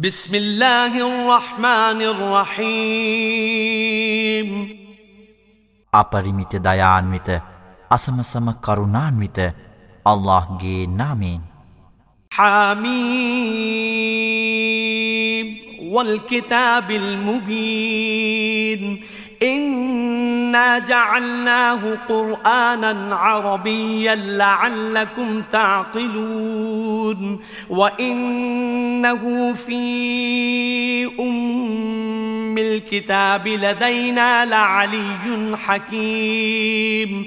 بسم الله الرحمن الرحيم. අපරිමිත දයාන්විත අසමසම කරුණාන්විත අල්ලාහ්ගේ නාමයෙන්. حميم والكتاب المبين. إنا جعلناه قرآنا عربيا لعلكم تعقلون وإنه في أم الكتاب لدينا لعلي حكيم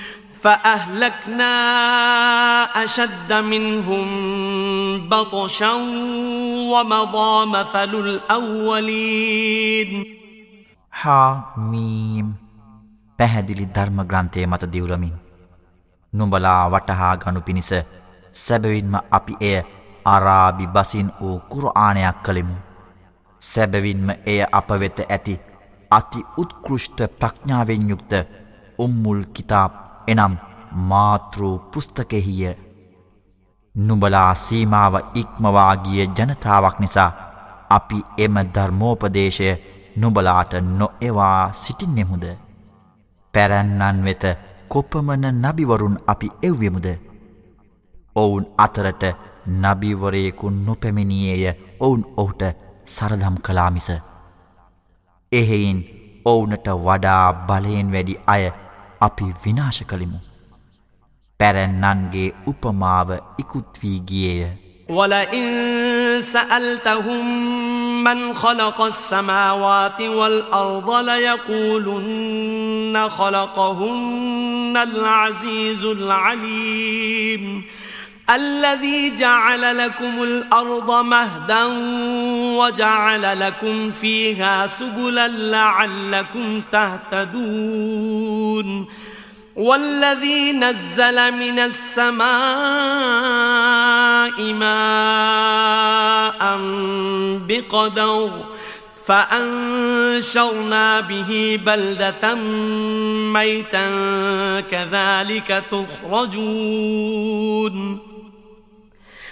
فأهلكنا أشد منهم بطشا ومضى مثل الأولين හා මීම් පැහැදිලි ධර්ම ග්‍රන්ථය මත දිවුරමින් නුඹලා වටහා ගනු පිණිස සැබවින්ම අපි එය අරාබි බසින් වූ කුරආනයක් කළෙමු සැබවින්ම එය අප වෙත ඇති අති උත්කෘෂ්ට ප්‍රඥාවෙන් යුක්ත උම්මුල් කිතාප් එනම් මාතෘ පුස්තකෙහිය. නුඹලා සීමාව ඉක්මවාගිය ජනතාවක් නිසා අපි එම ධර්මෝපදේශය නුබලාට නොඑවා සිටින්නෙමුද? පැරැන්නන් වෙත කොපමන නබිවරුන් අපි එව්වෙමුද? ඔවුන් අතරට නබිවරයෙකු නොපැමිණියේය. ඔවුන් ඔහුට සරදම් කලාමිස එහෙයින් ඔවුනට වඩා බලයෙන් වැඩි අය අපි විනාශ කළෙමු. පැරැන්නන්ගේ උපමාව ඉකුත්වී ගියේය. ولئن سألتهم من خلق السماوات والأرض ليقولن خلقهن العزيز العليم الذي جعل لكم الأرض مهدا وجعل لكم فيها سبلا لعلكم تهتدون والذي نزل من السماء ماء بقدر فأنشرنا به بلدة ميتا كذلك تخرجون.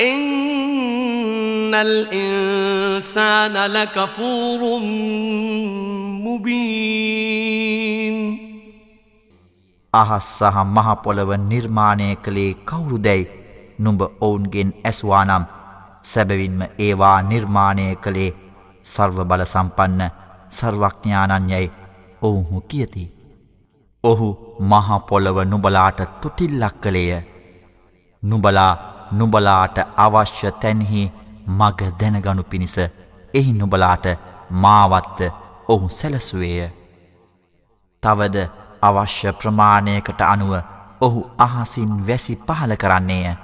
إن الإنسان لكفور مبين අහස් සහ මහපොළව නිර්මාණය කළේ කවුරුදැයි නුඹ ඔවුන්ගෙන් ඇස්වානම් සැබවින්ම ඒවා නිර්මාණය කළේ සර්ව බල සම්පන්න සර්වඥානන්යයි ඔවුහු කියති. ඔහු මහපොළව නුබලාට තුටිල්ලක් කළේය. නුබලා නුබලාට අවශ්‍ය තැන්හි මග දැනගනු පිණිස එහි නුබලාට මාවත්ත ඔහු සැලසුවේය. තවද අවශ්‍ය ප්‍රමාණයකට අනුව ඔහු අහසින් වැසි පහල කරන්නේය.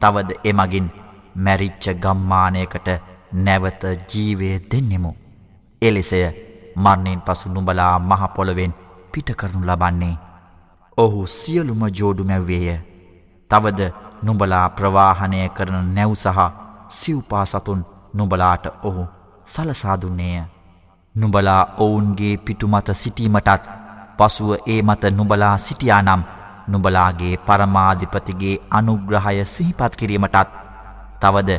තවද එමගින් මැරිච්ච ගම්මානයකට නැවත ජීවය දෙන්නෙමු. එලෙසය මරණයෙන් පසු නුබලා මහපොළොවෙන් පිටකරනු ලබන්නේ. ඔහු සියලුම ජෝඩු මැව්වේය. තවද නුඹලා ප්‍රවාහනය කරන නැව් සහ සිව්පා සතුන් නුඹලාට ඔහු සලසාදුන්නේය. නුඹලා ඔවුන්ගේ පිටුමත සිටීමටත් පසුව ඒ මත නුබලා සිටියානම් නුබලාගේ පරමාධිපතිගේ අනුග්‍රහය සිහිපත් කිරීමටත් තවද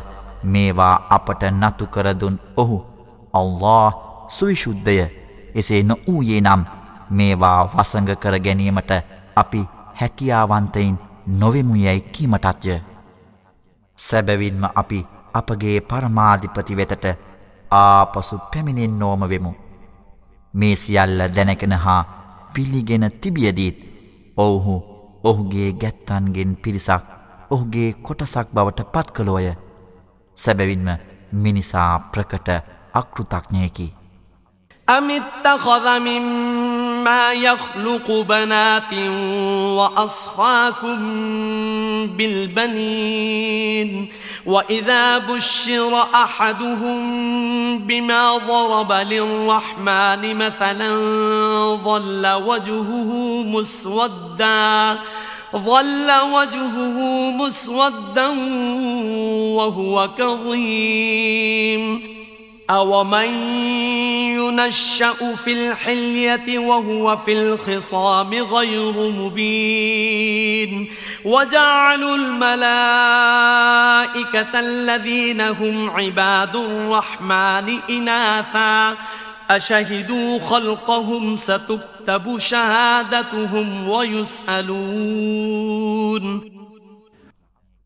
මේවා අපට නතු කරදුන් ඔහු අල්له සුවිශුද්ධය එසේ නොවූයේ නම් මේවා වසඟ කර ගැනීමට අපි හැකියාවන්තයින් නොවෙමු යැයි කීමටත්ය. සැබැවින්ම අපි අපගේ පරමාධිපති වෙතට ආපසු පැමිණෙන් නෝම වෙමු. මේ සියල්ල දැනකෙන හා පිළිගෙන තිබියදීත් ඔවුහු ඔහුගේ ගැත්තන්ගෙන් පිරිසක් ඔහුගේ කොටසක් බවට පත්කළෝය සැබැවින්ම මිනිසා ප්‍රකට අකෘතක්ඥයකි. අමිත්තකොදමින් مما يخلق بنات وأصفاكم بالبنين وإذا بشر أحدهم بما ضرب للرحمن مثلا ظل وجهه مسودا ظل وجهه مسودا وهو كظيم أَوَمَن يُنَشَّأُ فِي الْحِلْيَةِ وَهُوَ فِي الْخِصَامِ غَيْرُ مُبِينٍ وَجَعَلُوا الْمَلَائِكَةَ الَّذِينَ هُمْ عِبَادُ الرَّحْمَنِ إِنَاثًا أَشَهِدُوا خَلْقَهُمْ سَتُكْتَبُ شَهَادَتُهُمْ وَيُسْأَلُونَ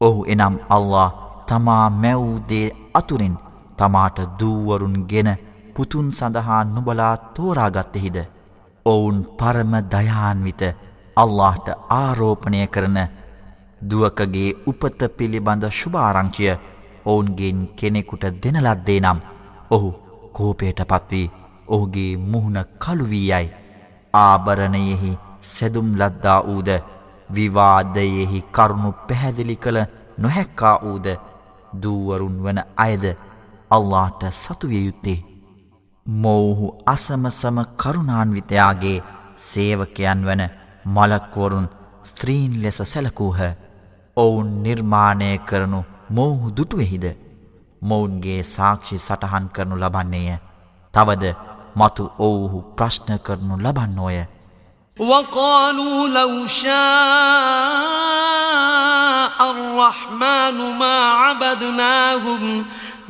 أَوْ එනම් الله تمام مَوْدِ දේ තමාට දූවරුන් ගෙන පුතුන් සඳහා නුබලා තෝරාගත්තෙහිද? ඔවුන් පරම දයාන්විත අල්لهට ආරෝපණය කරන දුවකගේ උපත පිළිබඳ ශුභාරංචිය ඔවුන්ගෙන් කෙනෙකුට දෙනලද්දේ නම් ඔහු කෝපයට පත්වී ඔහුගේ මුහුණ කළුවී යයි. ආභරණයෙහි සැදුම් ලද්දා වූද විවාදයෙහි කරුණු පැහැදිලි කළ නොහැක්කා වූද දූවරුන් වන අයද අල්ලාට සතුවිය යුත්තේ මොවුහු අසමසම කරුණාන්විතයාගේ සේවකයන් වන මලක්වරුන් ස්ත්‍රීන් ලෙස සැලකූහ ඔවුන් නිර්මාණය කරනු මොවුහු දුටුවෙහිද මොවුන්ගේ සාක්ෂි සටහන් කරනු ලබන්නේය තවද මතු ඔවුහු ප්‍රශ්න කරනු ලබන්නෝය وقالوا لو شاء الرحمن ما عبدناهم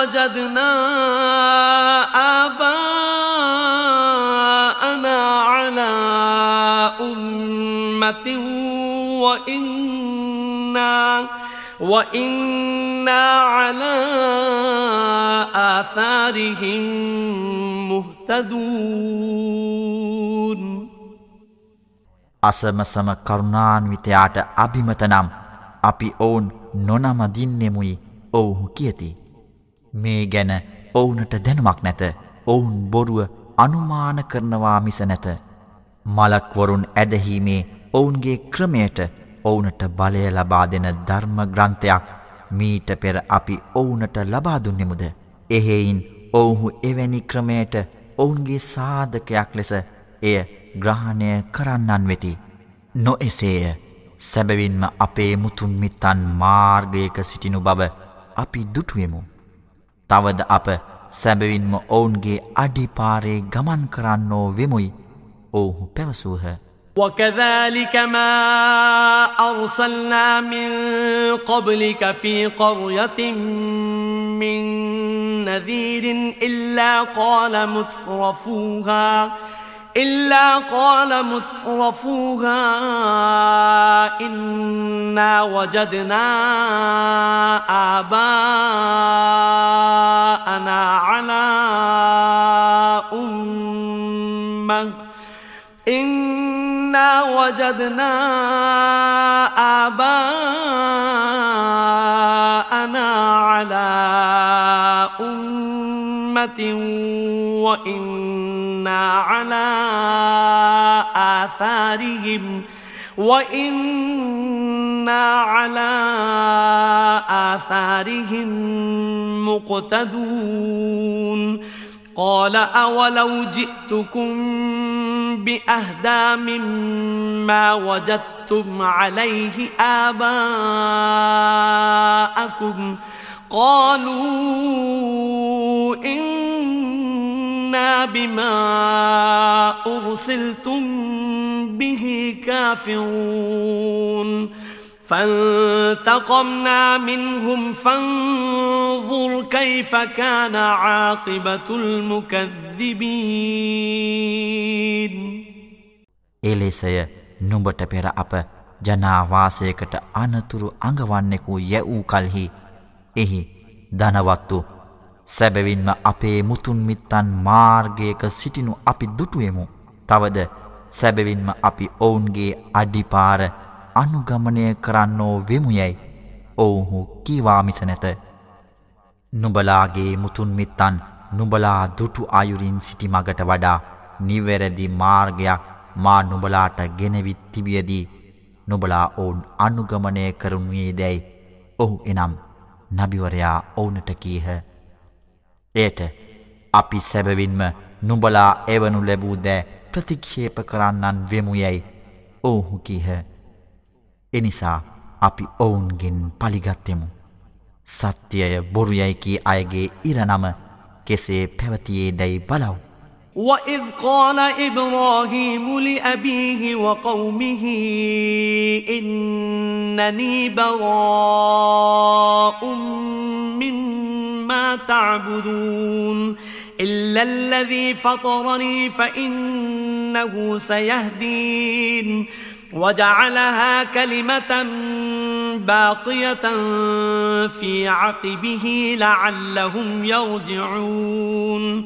وجدنا آباءنا على أمة وإنا وإنا على آثارهم مهتدون අසමසම කරුණාන්විතයාට අභිමත නම් අපි ඔවුන් නොනමදින්නෙමුයි ඔවුහු කියති. මේ ගැන ඔවුනට දැනුමක් නැත ඔවුන් බොරුව අනුමාන කරනවා මිස නැත. මලක්වරුන් ඇදහීමේ ඔවුන්ගේ ක්‍රමයට ඔවුනට බලය ලබා දෙන ධර්ම ග්‍රන්ථයක් මීට පෙර අපි ඔවුනට ලබාදුන්නෙමුද. එහෙයින් ඔවුහු එවැනි ක්‍රමයට ඔවුන්ගේ සාධකයක් ලෙස එය ග්‍රහණය කරන්නන් වෙති. නො එසේය සැබවින්ම අපේ මුතුන් මිත්තන් මාර්ගයක සිටිනු බව අපි දුටුවෙමු. තවද අප සැබවින්ම ඔවුන්ගේ අඩිපාරේ ගමන් කරන්නෝ වෙමුයි ඔවුහු පැවසූහ. وكذلك ما أرسلنا من قبلك في قرية من نذير إلا قال مترفوها إلا قال مترفوها إنا وجدنا آباءنا على أمة. إنا وجدنا آباءنا على أمة وإنا على آثارهم وإنا على آثارهم مقتدون. قال أولو جئتكم بأهدى مما وجدتم عليه آباءكم. قالوا إنا بما أرسلتم به كافرون فانتقمنا منهم فانظر كيف كان عاقبة المكذبين එලෙසය නුඹට පෙර අප ජනාවාසයකට අනතුරු අඟවන්නෙකු යැවූ කල්හි එහි දනවත්තු සැබවින්ම අපේ මුතුන් මිත්තන් මාර්ගයක සිටිනු අපි දුටුවෙමු තවද සැබවින්ම අපි ඔවුන්ගේ අඩිපාර අනුගමනය කරන්නෝ වෙමුයැයි ඔවුහු කීවාමිස නැත නුබලාගේ මුතුන් මිත්තන් නුබලා දුටු අයුරින් සිටි මගට වඩා නිවැරදි මාර්ගයක් මා නුබලාට ගෙනවිත් තිබියදී නුබලා ඔවුන් අනුගමනය කරුණුයේ දැයි ඔහු එනම් නබිවරයා ඔවුනට කීහ. එයට අපි සැබවින්ම නුබලා එවනු ලැබූ දෑ ප්‍රතික්ෂේප කරන්නන් වෙමුයැයි ඔවුහු කීහ. එනිසා අපි ඔවුන්ගෙන් පලිගත්තෙමු. සත්‍යය බොරුයැයිකී අයගේ ඉරනම කෙසේ පැවතියේ දැයි බලව්. وإذ قال إبراهيم لأبيه وقومه إنني براء مما تعبدون إلا الذي فطرني فإنه سيهدين وجعلها كلمة باقية في عقبه لعلهم يرجعون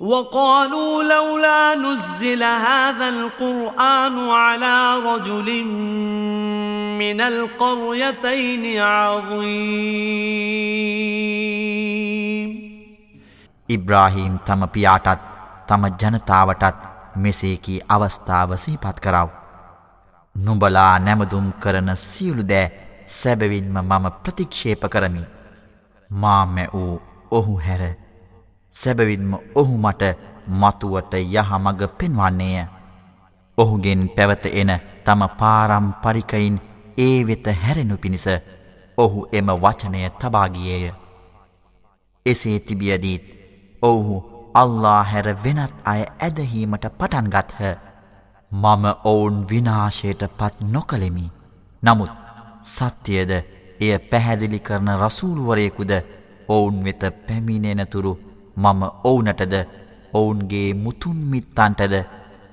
وقالوا لولا نزل هذا القرآن على رجل من القريتين عظيم ඉබ්‍රාහීම් තම පියාටත් තම ජනතාවටත් මෙසේකී අවස්ථාව සිහිපත් කරව. නුඹලා නැමදුම් කරන සියලු දෑ සැබවින්ම මම ප්‍රතික්ෂේප කරමි. මාමැ වූ ඔහු හැර සැබවින්ම ඔහු මට මතුවට යහමග පෙන්වන්නේය. ඔහුගෙන් පැවත එන තම පාරම්පරිකයින් ඒ වෙත හැරෙනු පිණිස ඔහු එම වචනය තබාගියේය. එසේ තිබියදීත් ඔවුහු අල්ලා හැර වෙනත් අය ඇදහීමට පටන්ගත්හ. මම ඔවුන් විනාශයට පත් නොකළෙමි. නමුත් සත්‍යයද එය පැහැදිලි කරන රසූල්ුවරයෙකුද ඔවුන් වෙත පැමිණෙනතුරු මම ඔවුනටද ඔවුන්ගේ මුතුන්මිත්තන්ටද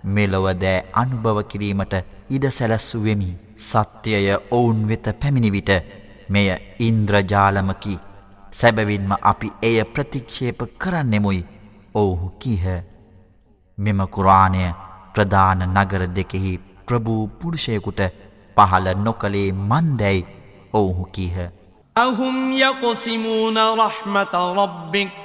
මෙලොවදෑ අනුභව කිරීමට ඉඩ සැලැස්සුවෙමි සත්‍යය ඔවුන් වෙත පැමිණිවිට මෙය ඉන්ද්‍රජාලමකි සැබවින්ම අපි එය ප්‍රතික්ෂේප කරන්නෙමුයි ඔවුහු කීහ මෙම කුරාණය ප්‍රධාන නගර දෙකෙහි ප්‍රභූ පුරුෂයකුට පහළ නොකළේ මන්දැයි ඔවුහු කීහ. أهم يقسمون رحمة ربك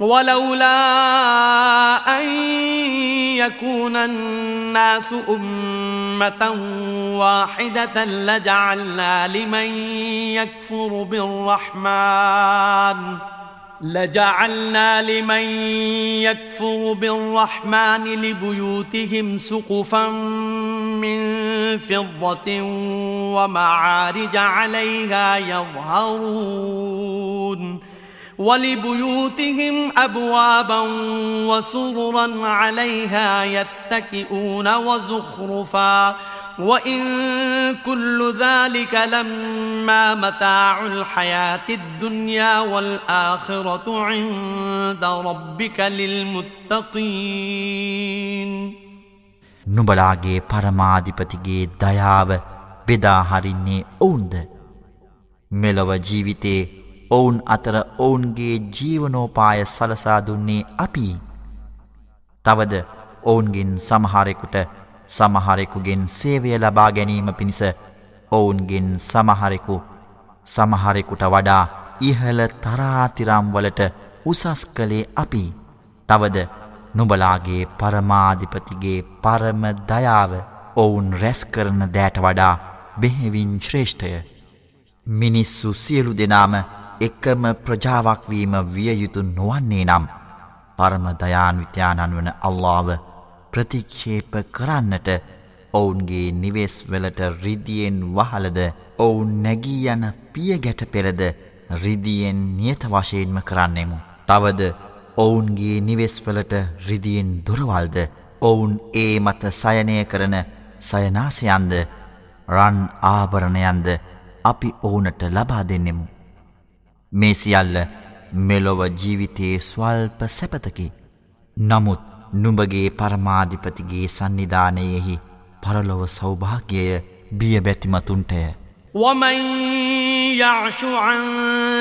ولولا أن يكون الناس أمة واحدة لجعلنا لمن يكفر بالرحمن لجعلنا لمن يكفر بالرحمن لبيوتهم سقفا من فضة ومعارج عليها يظهرون. ولبيوتهم أبوابا وسررا عليها يتكئون وزخرفا وإن كل ذلك لما متاع الحياة الدنيا والآخرة عند ربك للمتقين නුබලාගේ පරමාධිපතිගේ දයාව බෙදාහරින්නේ ඔවුන්ද මෙලොව ජීවිතේ ඔවුන් අතර ඔවුන්ගේ ජීවනෝපාය සලසා දුන්නේ අපි. තවද ඔවුන්ගෙන් සමහරෙකුට සමහරෙකුගෙන් සේවය ලබා ගැනීම පිණිස ඔවුන්ගෙන් සමහරෙකු සමහරෙකුට වඩා ඉහළ තරාතිරම්වලට උසස් කළේ අපි. තවද නුබලාගේ පරමාධිපතිගේ පරම දයාව ඔවුන් රැස් කරන දෑට වඩා බෙහෙවින් ශ්‍රේෂ්ඨය. මිනිස්සු සියලු දෙනාම එකම ප්‍රජාවක්වීම විය යුතු නොවන්නේ නම් පරම දයාන්විත්‍යානන් වන අල්ලාව ප්‍රතික්ෂේප කරන්නට ඔවුන්ගේ නිවෙස්වලට රිදියෙන් වහලද ඔවුන් නැගී යන පියගැට පෙරද රිදියෙන් නියත වශයෙන්ම කරන්නෙමු. තවද ඔවුන්ගේ නිවෙස්වලට රිදියෙන් දුරවල්ද ඔවුන් ඒ මත සයනය කරන සයනාසයන්ද රන් ආභරණයන්ද අපි ඔවුනට ලබා දෙන්නෙමු. මේ සියල්ල මෙලොව ජීවිතයේ ස්වල්ප සැපතකි. නමුත් නුඹගේ පරමාධිපතිගේ සන්නිධානයෙහි පරලොව සෞභාග්‍යය බිය බැතිමතුන්ටය. يعش عن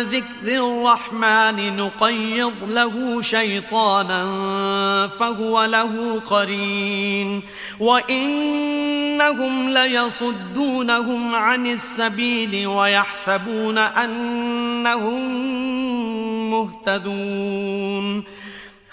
ذكر الرحمن نقيض له شيطانا فهو له قرين. وإنهم ليصدونهم عن السبيل ويحسبون أنهم مهتدون.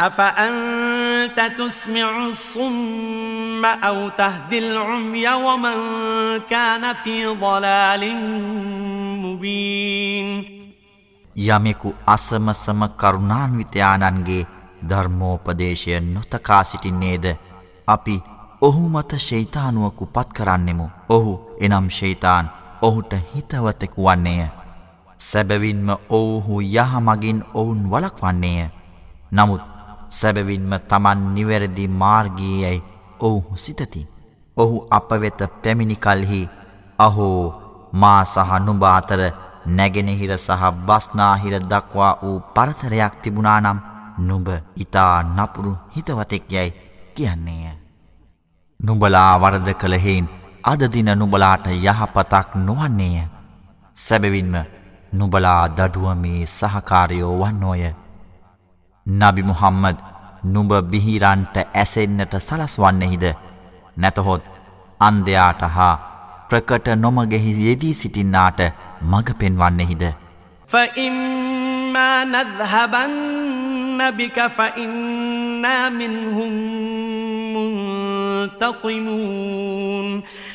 أفأنت تسمع الصم أو تهدي العمي ومن كان في ضلال مبين යමෙකු අසමසම කරුණාන්විතයාණන්ගේ ධර්මෝපදේශය නොතකා සිටින්නේද අපි ඔහු මත ශෛතානුවකු පත් කරන්නෙමු ඔහු එනම් ශෛතාන් ඔහුට හිතවතෙකු වන්නේය සැබවින්ම ඔවුහු යහමගින් ඔවුන් වලක්වන්නේය නමුත් සැබවින්ම තමන් නිවැරදි මාර්ගීයයි ඔවුහු සිතති. ඔහු අප වෙත පැමිණිකල්හි අහෝ මා සහ නුඹ අතර නැගෙනහිර සහ බස්නාහිර දක්වා වූ පරතරයක් තිබුණානම් නුඹ ඉතා නපුරු හිතවතෙක් යැයි කියන්නේය. නුඹලා වරද කළහෙයින් අදදින නුබලාට යහපතක් නොවන්නේය. සැබවින්ම නුබලා දඩුවමේ සහකාරයෝ වන්නෝය. නබි මුහම්මද නුඹ බිහිරන්ට ඇසෙන්න්නට සලස්වන්නෙහිද නැතහොත් අන්දයාට හා ප්‍රකට නොමගෙහි යෙදී සිටින්නාට මඟ පෙන්වන්නෙහිද فإما نذهبن بك فإنا منهم منتقمون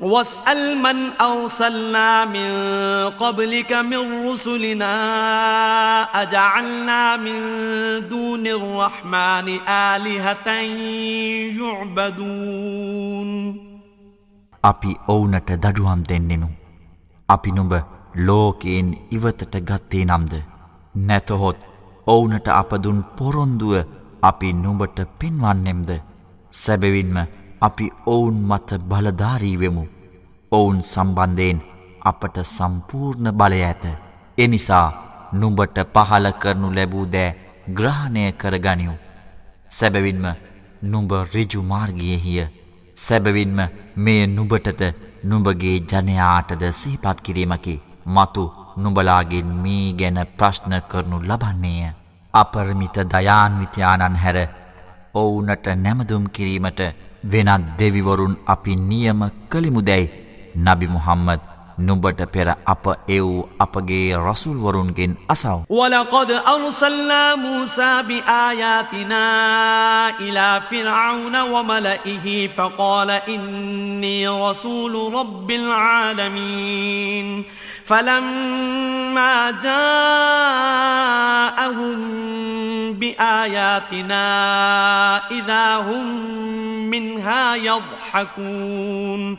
واسأل من أرسلنا من قبلك من رسلنا أجعلنا من دون الرحمن آلهة يعبدون අපි ඔවුනට දඩුවම් දෙන්නෙමු. අපි නුඹ ලෝකයෙන් ඉවතට ගත්තේ නම්ද. නැතහොත් ඔවුනට අපදුන් පොරොන්දුව අපි නුඹට පෙන්වන්නෙම්ද. සැබවින්ම අපි ඔවුන් මත බලධාරීවෙමු ඔවුන් සම්බන්ධයෙන් අපට සම්පූර්ණ බලය ඇත. එනිසා නුඹට පහල කරනු ලැබූ දෑ ග්‍රහණය කරගනිව්. සැබවින්ම නුඹ රිජු මාර්ගයෙහිය. සැබවින්ම මේ නුබටද නුඹගේ ජනයාටද සිහිපත් කිරීමකි. මතු නුඹලාගෙන් මේ ගැන ප්‍රශ්න කරනු ලබන්නේය. අපරමිත දයාන්විතයාණන් හැර ඔවුනට නැමදුම් කිරීමට වෙනත් දෙවිවරුන් අපි නියම කළිමුදැයි නබි මුහම්මද නුඹට පෙර අප එව් අපගේ රසුල්වරුන්ගෙන් අසව. وَلَقَدْ أَرْسَلْنَا مُوسَى بِآيَاتِنَا إِلَى فِرْعَوْنَ وَمَلَئِهِ فَقَالَ إِنِّي رَسُولُ رَبِّ الْعَالَمِينَ فَلَمَّا جَاءَهُم بِآيَاتِنَا إِذَا هُم مِّنْهَا يَضْحَكُونَ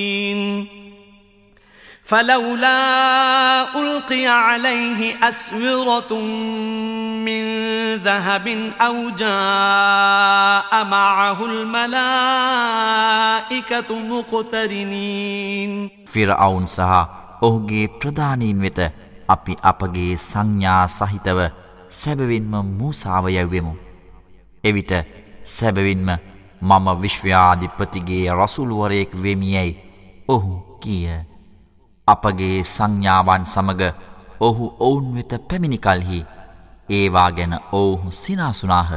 فلولا ألقي عليه أسورة من ذهب أو جاء معه الملائكة مقترنين ෆිරවුන් සහ ඔහුගේ ප්‍රධානීන් වෙත අපි අපගේ සංඥා සහිතව සැබවින්ම මූසාව යැව්වෙමු. එවිට සැබවින්ම මම විශ්ව්‍යාධිපතිගේ රසුළුවරයෙක් වෙමියැයි ඔහු කිය. අපගේ සංඥාවන් සමග ඔහු ඔවුන් වෙත පැමිණිකල්හි ඒවා ගැන ඔවුහු සිනාසුනාහ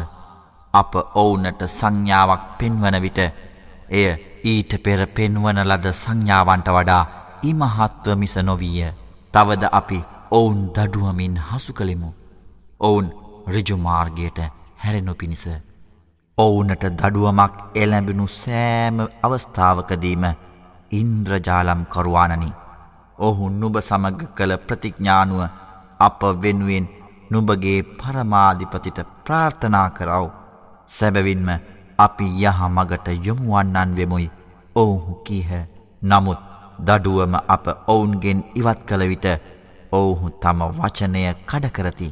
අප ඔවුනට සංඥාවක් පෙන්වන විට එය ඊට පෙර පෙන්වන ලද සංඥාවන්ට වඩා ඉමහත්ව මිස නොවීය තවද අපි ඔවුන් දඩුවමින් හසු කළෙමු. ඔවුන් රිජුමාර්ගයට හැරෙනු පිණිස. ඔවුනට දඩුවමක් එලැබෙනු සෑම අවස්ථාවකදීම ඉන්ද්‍රජාලම් කරුවානනි. ඔහු නුබ සමග කළ ප්‍රතිඥ්ඥානුව අප වෙනුවෙන් නුබගේ පරමාධිපතිට ප්‍රාර්ථනා කරව. සැබවින්ම අපි යහ මගට යොමුවන්නන් වෙමුයි ඔවුහු කීහ. නමුත් දඩුවම අප ඔවුන්ගෙන් ඉවත් කළ විට ඔවුහු තම වචනය කඩකරති.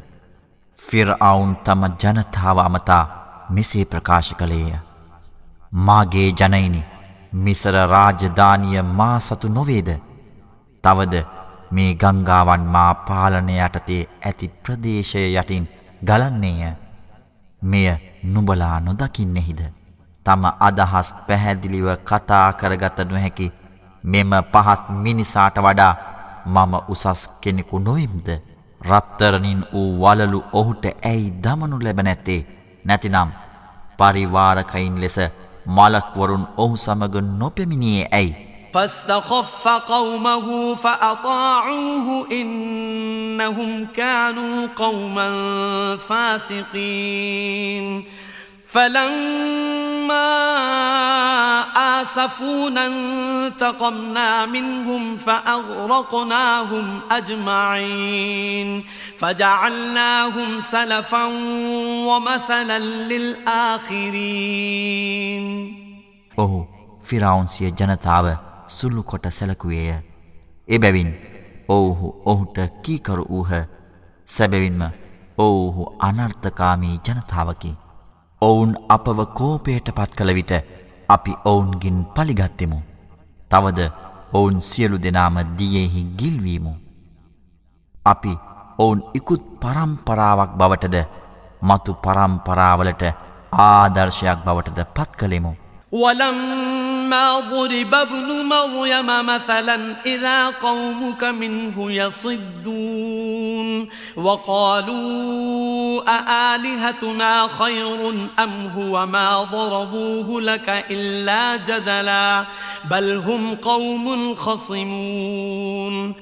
ෆිරඅවුන් තම ජනතාව අමතා මෙසේ ප්‍රකාශ කළේය. මාගේ ජනයිනි මිසර රාජධානිය මා සතු නොවේද. තවද මේ ගංගාවන් මා පාලනය යටතේ ඇති ප්‍රදේශය යටින් ගලන්නේය. මෙය නුබලා නොදකින්නෙහිද. තම අදහස් පැහැදිලිව කතා කරගත නොහැකි මෙම පහත් මිනිසාට වඩා මම උසස් කෙනෙකු නොවෙම්ද රත්තරනින් වූ වලලු ඔහුට ඇයි දමනු ලැබ නැත්තේ නැතිනම් පරිවාරකයින් ලෙස මලක්වරුන් ඔහු සමග නොපෙමිණියේ ඇයි فاستخف قومه فأطاعوه إنهم كانوا قوما فاسقين فلما آسفونا انتقمنا منهم فأغرقناهم أجمعين فجعلناهم سلفا ومثلا للآخرين ඔහු ෆිරාවුන් සිය ජනතාව සුල්ලු කොට සැලකුවේය. එබැවින් ඔවුහු ඔහුට කීකරු වූහ සැබැවින්ම ඔවුහු අනර්ථකාමී ජනතාවකි. ඔවුන් අපව කෝපයට පත් කළ විට අපි ඔවුන්ගින් පලිගත්තෙමු. තවද ඔවුන් සියලු දෙනාම දියෙහි ගිල්වීමු. අපි ඔවුන් ඉකුත් පරම්පරාවක් බවටද මතු පරම්පරාවලට ආදර්ශයක් බවටද පත් කළෙමු. වලම්! وَلَمَّا ضُرِبَ ابْنُ مَرْيَمَ مَثَلًا إِذَا قَوْمُكَ مِنْهُ يَصِدُّونَ وَقَالُوا أَآلِهَتُنَا خَيْرٌ أَمْ هُوَ مَا ضَرَبُوهُ لَكَ إِلَّا جَدَلًا بَلْ هُمْ قَوْمٌ خَصِمُونَ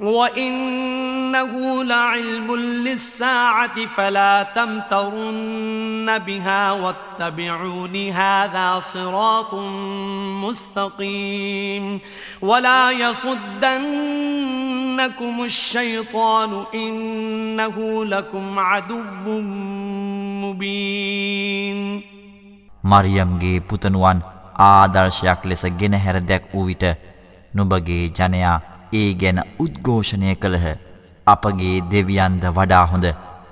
وإنه لعلم للساعة فلا تمترن بها واتبعون هذا صراط مستقيم ولا يصدنكم الشيطان إنه لكم عدو مبين මරියම්ගේ පුතනුවන් ආදර්ශයක් ලෙස ගෙනහැර දැක් වූ විට නුබගේ ජනයා ඒ ගැන උද්ඝෝෂණය කළහ. අපගේ දෙවියන්ද වඩා හොඳ.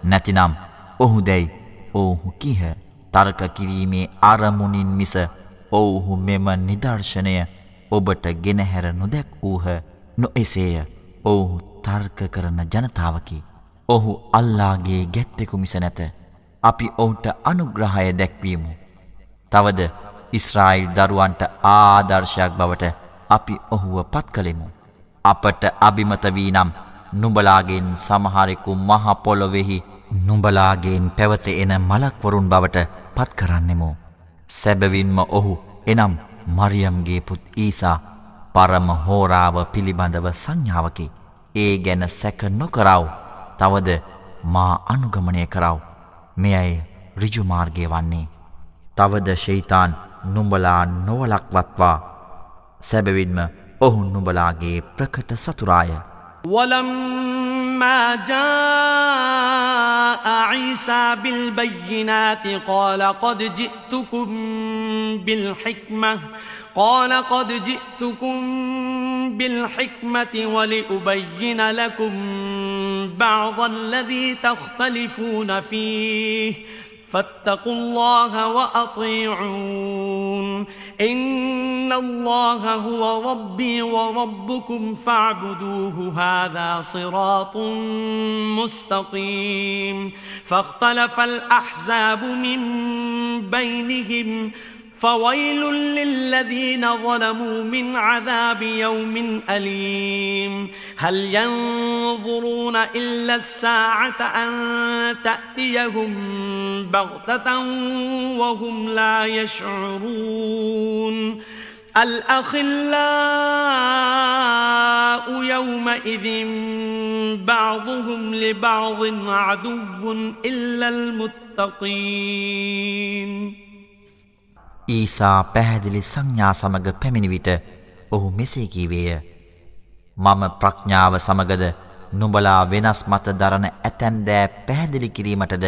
නැතිනම් ඔහු දැයි ඔවුහු කිහ. තර්ක කිරීමේ අරමුණින් මිස ඔවුහු මෙම නිදර්ශනය ඔබට ගෙනහැර නොදැක් වූහ. නො එසේය ඔවුහු තර්ක කරන ජනතාවකි. ඔහු අල්ලාගේ ගැත්තෙකු මිස නැත. අපි ඔවුන්ට අනුග්‍රහය දැක්වීමු. තවද ඉස්රායිල් දරුවන්ට ආදර්ශයක් බවට අපි ඔහුව පත් කළෙමු. අපට අභිමත වී නම් නුඹලාගෙන් සමහරෙකු මහපොළොවෙහි නුඹලාගෙන් පැවත එන මලක්වරුන් බවට පත් කරන්නෙමු. සැබවින්ම ඔහු එනම් මරියම්ගේ පුත් ඊසා පරම හෝරාව පිළිබඳව සංඥාවකි. ඒ ගැන සැක නොකරව. තවද මා අනුගමනය කරව. මෙයයි රිජුමාර්ගය වන්නේ. තවද ශෛතාන් නුඹලා නොවලක්වත්වා සැබවින්ම ඔහු නුඹලාගේ ප්‍රකට සතුරාය ولما جاء عيسى بالبينات قال قد جئتكم بالحكمة قال قد جئتكم بالحكمة ولأبين لكم بعض الذي تختلفون فيه فاتقوا الله وأطيعون إن الله هو ربي وربكم فاعبدوه هذا صراط مستقيم. فاختلف الأحزاب من بينهم فويل للذين ظلموا من عذاب يوم أليم. هل ينظرون إلا الساعة أن تأتيهم بغتة وهم لا يشعرون الأخلاء يومئذ بعضهم لبعض عدو إلا المتقين ඊසා පැහැදිලි සංඥා සමග පැමිණිවිට ඔහු මෙසේ කීවේය මම ප්‍රඥාව සමගද නුඹලා වෙනස් මත දරන ඇතැන් දෑ පැහැදිලි කිරීමටද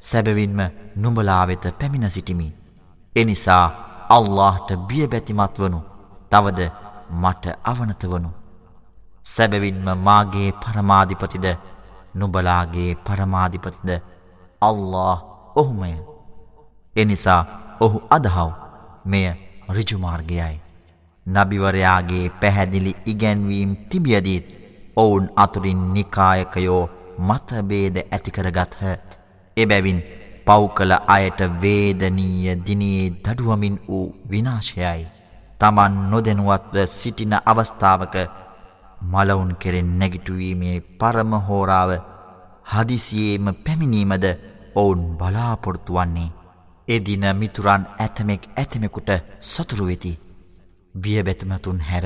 සැබවින්ම නුඹලා වෙත පැමිණ සිටිමි. එනිසා අල්ලාහට බියබැතිමත් වනු. තවද මට අවනත වනු. සැබවින්ම මාගේ පරමාධිපතිද නුබලාගේ පරමාධිපතිද අල්له ඔහුමය. එනිසා ඔහු අදහව් මෙය රිජුමාර්ගයයි. නබිවරයාගේ පැහැදිලි ඉගැන්වීම් තිබියදීත් ඔවුන් අතුරින් නිකායකයෝ මතබේද ඇතිකරගත්හ එබැවින් පව් කළ අයට වේදනීය දිනේ දඩුවමින් වූ විනාශයයි. තමන් නොදැනුවත්ව සිටින අවස්ථාවක මලවුන් කෙරෙන් නැගිටුවීමේ පරමහෝරාව හදිසියේම පැමිණීමද ඔවුන් බලාපොරොත්තු වන්නේ. එදින මිතුරන් ඇතමෙක් ඇතමෙකුට සතුරු වෙති. බියබැතමතුන් හැර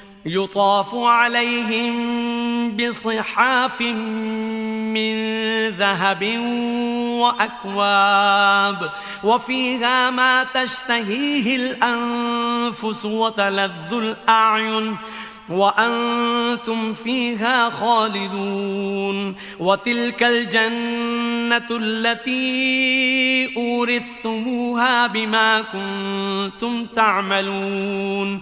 يطاف عليهم بصحاف من ذهب وأكواب وفيها ما تشتهيه الأنفس وتلذ الأعين وأنتم فيها خالدون وتلك الجنة التي أورثتموها بما كنتم تعملون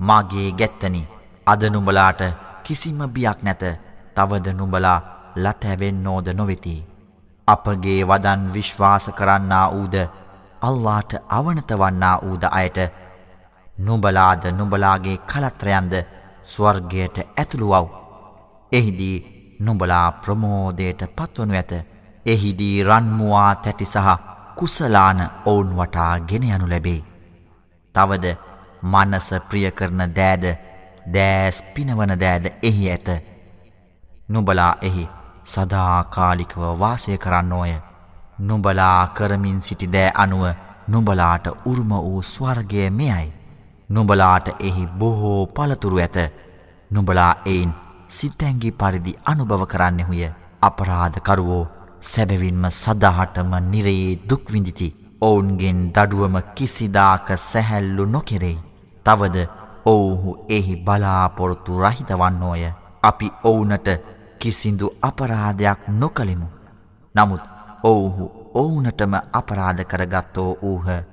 මාගේ ගැත්තනි අද නුඹලාට කිසිම බියක් නැත තවද නුඹලා ලතැවෙන්නෝද නොවෙති අපගේ වදන් විශ්වාස කරන්නා වූද අල්ලාට අවනත වන්නා වූද අයට නුබලාද නුබලාගේ කලත්‍රයන්ද ස්වර්ගයට ඇතුළුවව්. එහිදී නුබලා ප්‍රමෝදයට පත්වනු ඇත. එහිදී රන්මුවා තැටි සහ කුසලාන ඔවුන් වටා ගෙන යනු ලැබේ. තවද මනස ප්‍රිය කරන දෑද දෑස් පිනවන දෑද එහි ඇත. නුබලා එහි සදාකාලිකව වාසය කරන්නෝය නුඹලා කරමින් සිටි දෑ අනුව නුඹලාට උරුම වූ ස්වර්ගය මෙයයි. නුඹලාට එහි බොහෝ පළතුරු ඇත. නුඹලා එයින් සිතැංගි පරිදි අනුභව කරන්නෙහුය. අපරාධකරුවෝ සැබවින්ම සදහටම නිරයේ දුක්විඳිති ඔවුන්ගෙන් දඩුවම කිසිදාක සැහැල්ලු නොකෙරෙයි. තවද ඔවුහු එහි බලාපොරොත්තු රහිතවන්නෝය අපි ඔවුනට කිසිදු අපරාධයක් නොකළෙමු. නමුත් ඔවුහු ඔවුනටම අපරාධ කරගත්තෝ වූහ.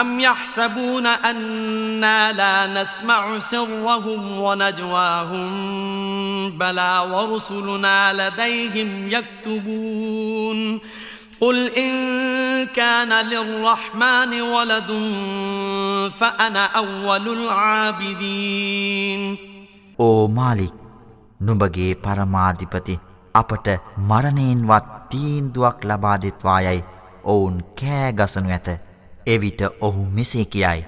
أم يحسبون أنا لا نسمع سرهم ونجواهم بلى ورسلنا لديهم يكتبون قل إن كان للرحمن ولد فأنا أول العابدين أو مالك නුඹගේ පරමාධිපති අපට මරණයෙන්වත් තීන්දුවක් ලබාදෙත්වායයි ඔවුන් කෑගසනු ඇත එවිට ඔහු මෙසේ කියයි.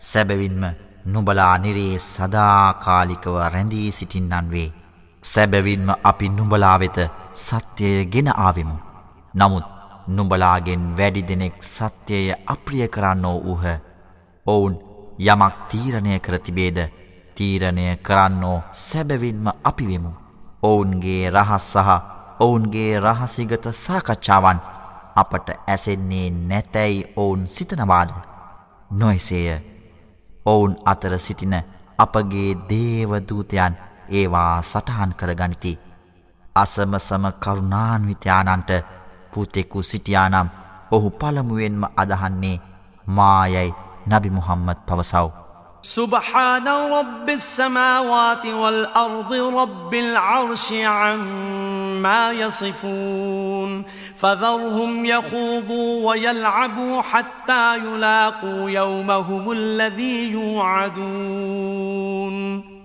සැබවින්ම නුබලා නිරේ සදාකාලිකව රැඳී සිටින්නන් වේ සැබවින්ම අපි නුඹලා වෙත සත්‍යය ගෙන ආවෙමු. නමුත් නුඹලාගෙන් වැඩි දෙනෙක් සත්‍යය අප්‍රිය කරන්නෝ වූහ. ඔවුන් යමක් තීරණය කර තිබේද? තීරණය කරන්නෝ සැබවින්ම අපිවෙමු. ඔවුන්ගේ රහස් සහ ඔවුන්ගේ රහසිගත සාකච්ඡාවන් අපට ඇසෙන්නේ නැතැයි ඔවුන් සිතනවාද. නොයසේය ඔවුන් අතර සිටින අපගේ දේවදූතයන් ඒවා සටහන් කර ගනිති. අසමසම කරුණාන්විත්‍යානන්ට පුතෙකු සිටියානම් ඔහු පළමුුවෙන්ම අදහන්නේ මායයි නබි මුහම්මත් පවසව්. سبحان رب السماوات والأرض رب العرش عما يصفون فذرهم يخوضوا ويلعبوا حتى يلاقوا يومهم الذي يوعدون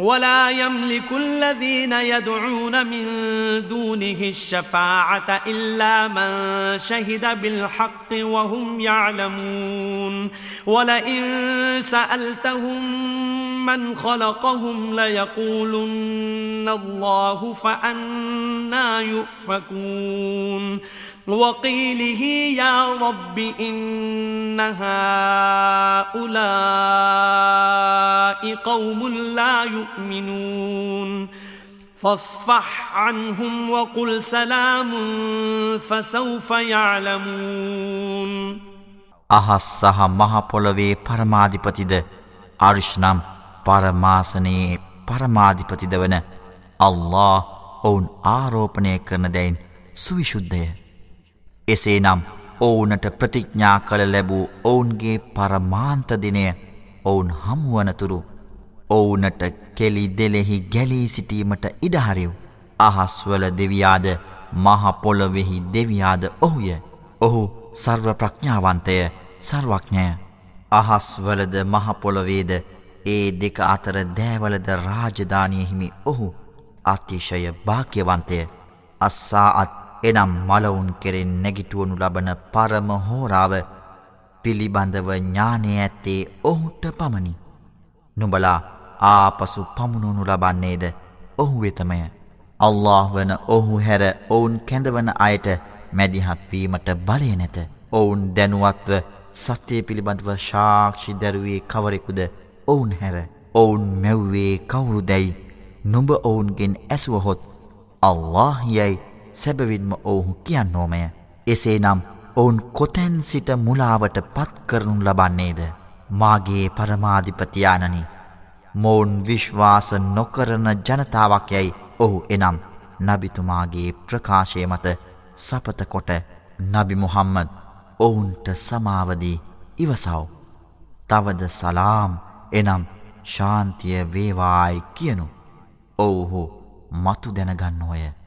ولا يملك الذين يدعون من دونه الشفاعة إلا من شهد بالحق وهم يعلمون ولئن سألتهم من خلقهم ليقولن الله فأنا يؤفكون وقيله يا رب إن هؤلاء قوم لا يؤمنون. فاصفح عنهم وقل سلام فسوف يعلمون. අහස් සහ මහ පොළවේ පරමාධිපතිද අර්ෂ් නම් පරමාසනයේ පරමාධිපතිද වන අල්ලා ඔවුන් ආරෝපණය කරන දැයින් සුවිශුද්ධය. එසේ නම් ඔවුනට ප්‍රතිඥ්ඥා කළ ලැබූ ඔවුන්ගේ පරමාන්තදිනය ඔවුන් හමුවනතුරු ඔවුනට කෙලි දෙලෙහි ගැලී සිටීමට ඉඩහරිව්. අහස්වල දෙවියාද මහපොළොවෙහි දෙවියාද ඔහුය. ඔහු සර්ව ප්‍රඥාවන්තය සර්වඥය අහස්වලද මහපොළොවේද ඒ දෙක අතර දෑවලද රාජධානයහිමි ඔහු අතිශය භාක්‍යවන්තය අස්සාಅත් එනම් මලවුන් කෙරෙන් නැගිටුවනු ලබන පරම හෝරාව පිළිබඳව ඥානය ඇත්තේ ඔහුට පමණි. නුබලා ආපසු පමුණුණු ලබන්නේද ඔහු වෙතමය. අල්له වන ඔහු හැර ඔවුන් කැඳවන අයට මැදිහත්වීමට බලය නැත. ඔවුන් දැනුවත්ව සත්‍යය පිළිබඳව ශාක්ෂි දැරුවේ කවරෙකුද ඔවුන් හැර ඔවුන් මැව්වේ කවුරු දැයි නොඹ ඔවුන්ගෙන් ඇසුවහොත් අල්له යැයි සැබවින්ම ඔවුහු කියන්නෝමය. එසේ නම් ඔවුන් කොතැන් සිට මුලාවට පත් කරනු ලබන්නේද? මාගේ පරමාධිපතියානනි මොවුන් විශ්වාස නොකරන ජනතාවක් යැයි ඔහු එනම් නබිතුමාගේ ප්‍රකාශය මත සපතකොට නබි මුහම්මද ඔවුන්ට සමාවදී ඉවසව්. තවද සලාම් එනම් ශාන්තිය වේවායි කියනු. ඔවුහු මතු දැනගන්නෝය.